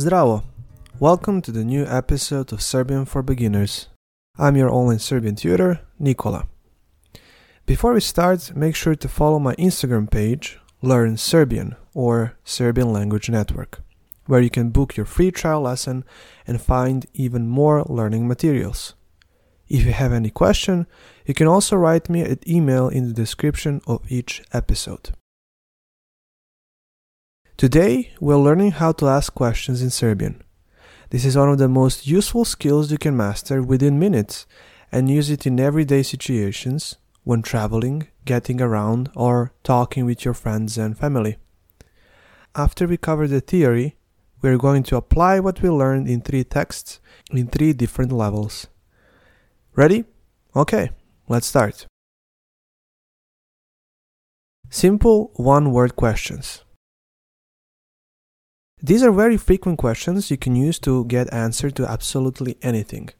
Zdravo! Welcome to the new episode of Serbian for Beginners. I'm your online Serbian tutor, Nikola. Before we start, make sure to follow my Instagram page, Learn Serbian or Serbian Language Network, where you can book your free trial lesson and find even more learning materials. If you have any question, you can also write me an email in the description of each episode. Today, we're learning how to ask questions in Serbian. This is one of the most useful skills you can master within minutes and use it in everyday situations when traveling, getting around, or talking with your friends and family. After we cover the theory, we're going to apply what we learned in three texts in three different levels. Ready? Okay, let's start. Simple one word questions. These are very frequent questions you can use to get answer to absolutely anything.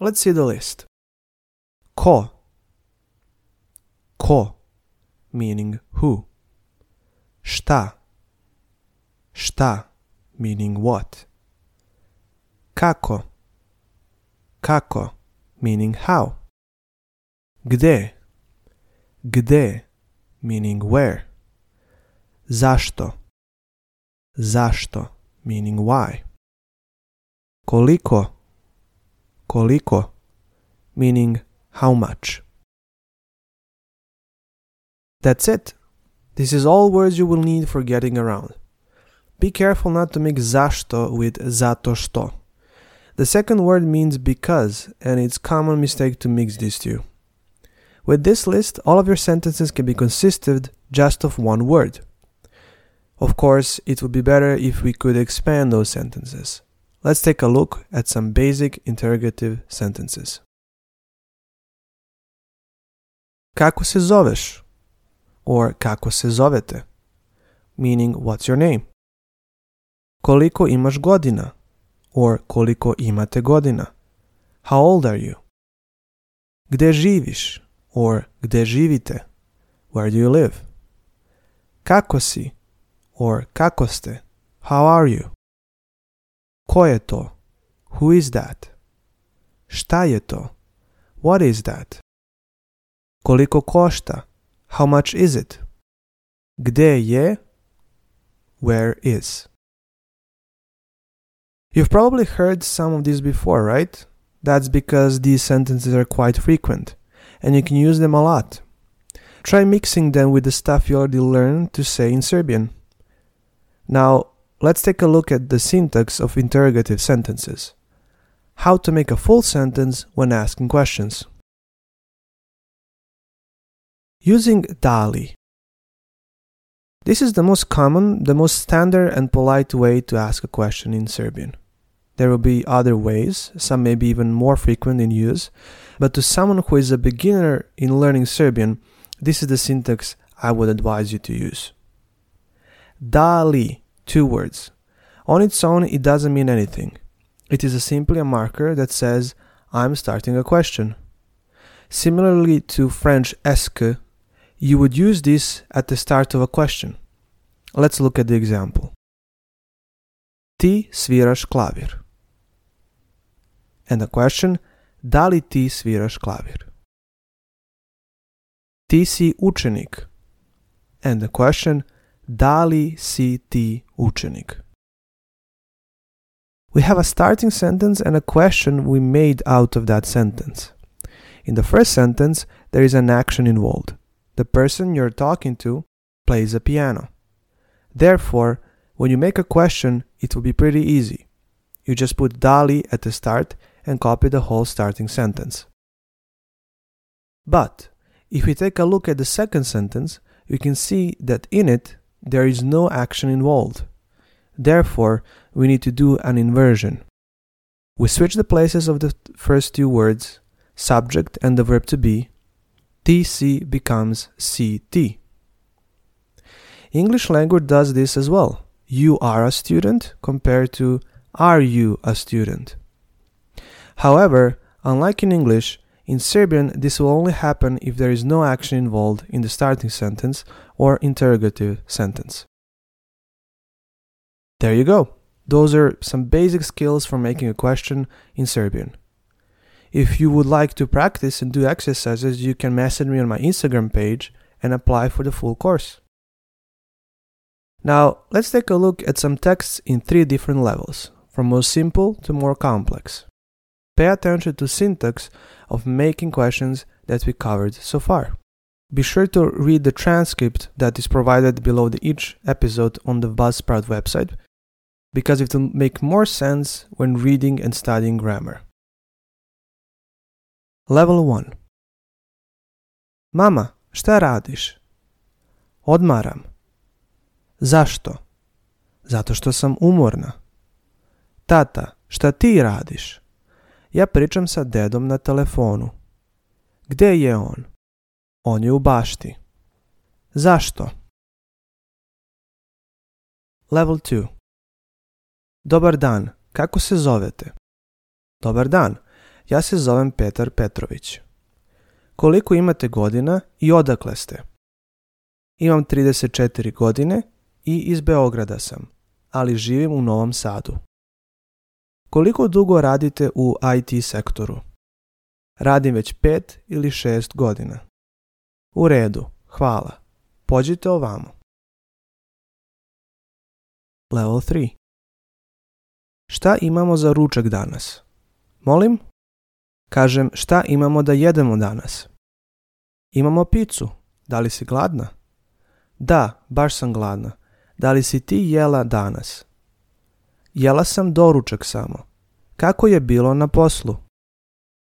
Let's see the list. Ko. Ko, meaning who. Šta. Šta, meaning what. Kako. Kako, meaning how. Gde. Gde, meaning where. Zašto zašto, meaning why. Koliko, koliko, meaning how much. That's it. This is all words you will need for getting around. Be careful not to mix zašto with zato što. The second word means because, and it's common mistake to mix these two. With this list, all of your sentences can be consisted just of one word. Of course, it would be better if we could expand those sentences. Let's take a look at some basic interrogative sentences. Kako se zoveš? Or kako se zovete? Meaning, what's your name? Koliko imaš godina? Or koliko imate godina? How old are you? Gde živiš? Or gde živite? Where do you live? Kako si? Or kako ste? How are you? Ko je to? Who is that? Šta je to? What is that? Koliko košta? How much is it? Gde je? Where is? You've probably heard some of these before, right? That's because these sentences are quite frequent and you can use them a lot. Try mixing them with the stuff you already learned to say in Serbian. Now, let's take a look at the syntax of interrogative sentences. How to make a full sentence when asking questions. Using da li. This is the most common, the most standard and polite way to ask a question in Serbian. There will be other ways, some may be even more frequent in use, but to someone who is a beginner in learning Serbian, this is the syntax I would advise you to use. Da li, two words. On its own, it doesn't mean anything. It is simply a marker that says, I'm starting a question. Similarly to French est-ce, you would use this at the start of a question. Let's look at the example. Ti sviraš klavir. And the question, da li ti sviraš klavir? Ti si učenik. And the question, Da li si ti učenik? We have a starting sentence and a question we made out of that sentence. In the first sentence, there is an action involved. The person you're talking to plays a piano. Therefore, when you make a question, it will be pretty easy. You just put da li at the start and copy the whole starting sentence. But if we take a look at the second sentence, we can see that in it there is no action involved. Therefore, we need to do an inversion. We switch the places of the first two words, subject and the verb to be. ti si becomes si ti. English language does this as well. You are a student compared to are you a student. However, unlike in English, in Serbian, this will only happen if there is no action involved in the starting sentence or interrogative sentence. There you go. Those are some basic skills for making a question in Serbian. If you would like to practice and do exercises, you can message me on my Instagram page and apply for the full course. Now, let's take a look at some texts in three different levels, from most simple to more complex. Pay attention to syntax of making questions that we covered so far. Be sure to read the transcript that is provided below the each episode on the Buzzsprout website because it will make more sense when reading and studying grammar. Level 1 Mama, šta radiš? Odmaram. Zašto? Zato što sam umorna. Tata, šta ti radiš? Ja pričam sa dedom na telefonu. Gde je on? On je u bašti. Zašto? Level 2 Dobar dan, kako se zovete? Dobar dan, ja se zovem Petar Petrović. Koliko imate godina i odakle ste? Imam 34 godine i iz Beograda sam, ali živim u Novom Sadu. Koliko dugo radite u IT sektoru? Radim već 5 ili 6 godina. U redu, hvala. Pođite ovamo. Level 3 Šta imamo za ručak danas? Molim? Kažem, šta imamo da jedemo danas? Imamo picu. Da li si gladna? Da, baš sam gladna. Da li si ti jela danas? Jela sam doručak samo. Kako je bilo na poslu?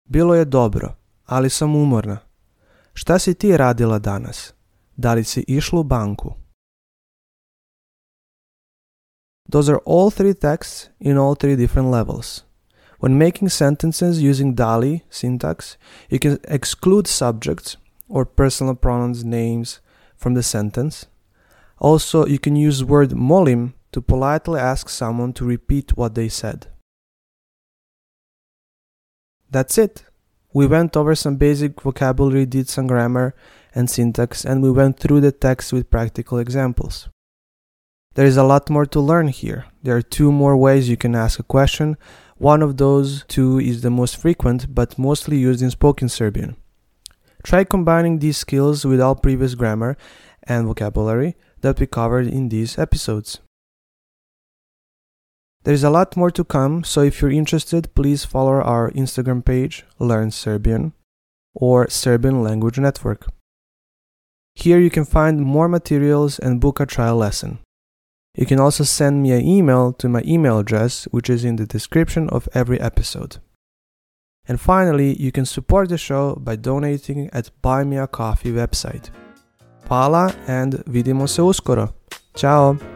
Bilo je dobro, ali sam umorna. Šta si ti radila danas? Da li si išla u banku? Those are all three texts in all three different levels. When making sentences using da li syntax, you can exclude subjects or personal pronouns names from the sentence. Also, you can use word molim to politely ask someone to repeat what they said. That's it. We went over some basic vocabulary, did some grammar and syntax, and we went through the text with practical examples. There is a lot more to learn here. There are two more ways you can ask a question. One of those two is the most frequent but mostly used in spoken Serbian. Try combining these skills with all previous grammar and vocabulary that we covered in these episodes. There is a lot more to come, so if you're interested, please follow our Instagram page, Learn Serbian, or Serbian Language Network. Here you can find more materials and book a trial lesson. You can also send me an email to my email address, which is in the description of every episode. And finally, you can support the show by donating at Buy Me a Coffee website. Hvala and vidimo se uskoro. Ciao!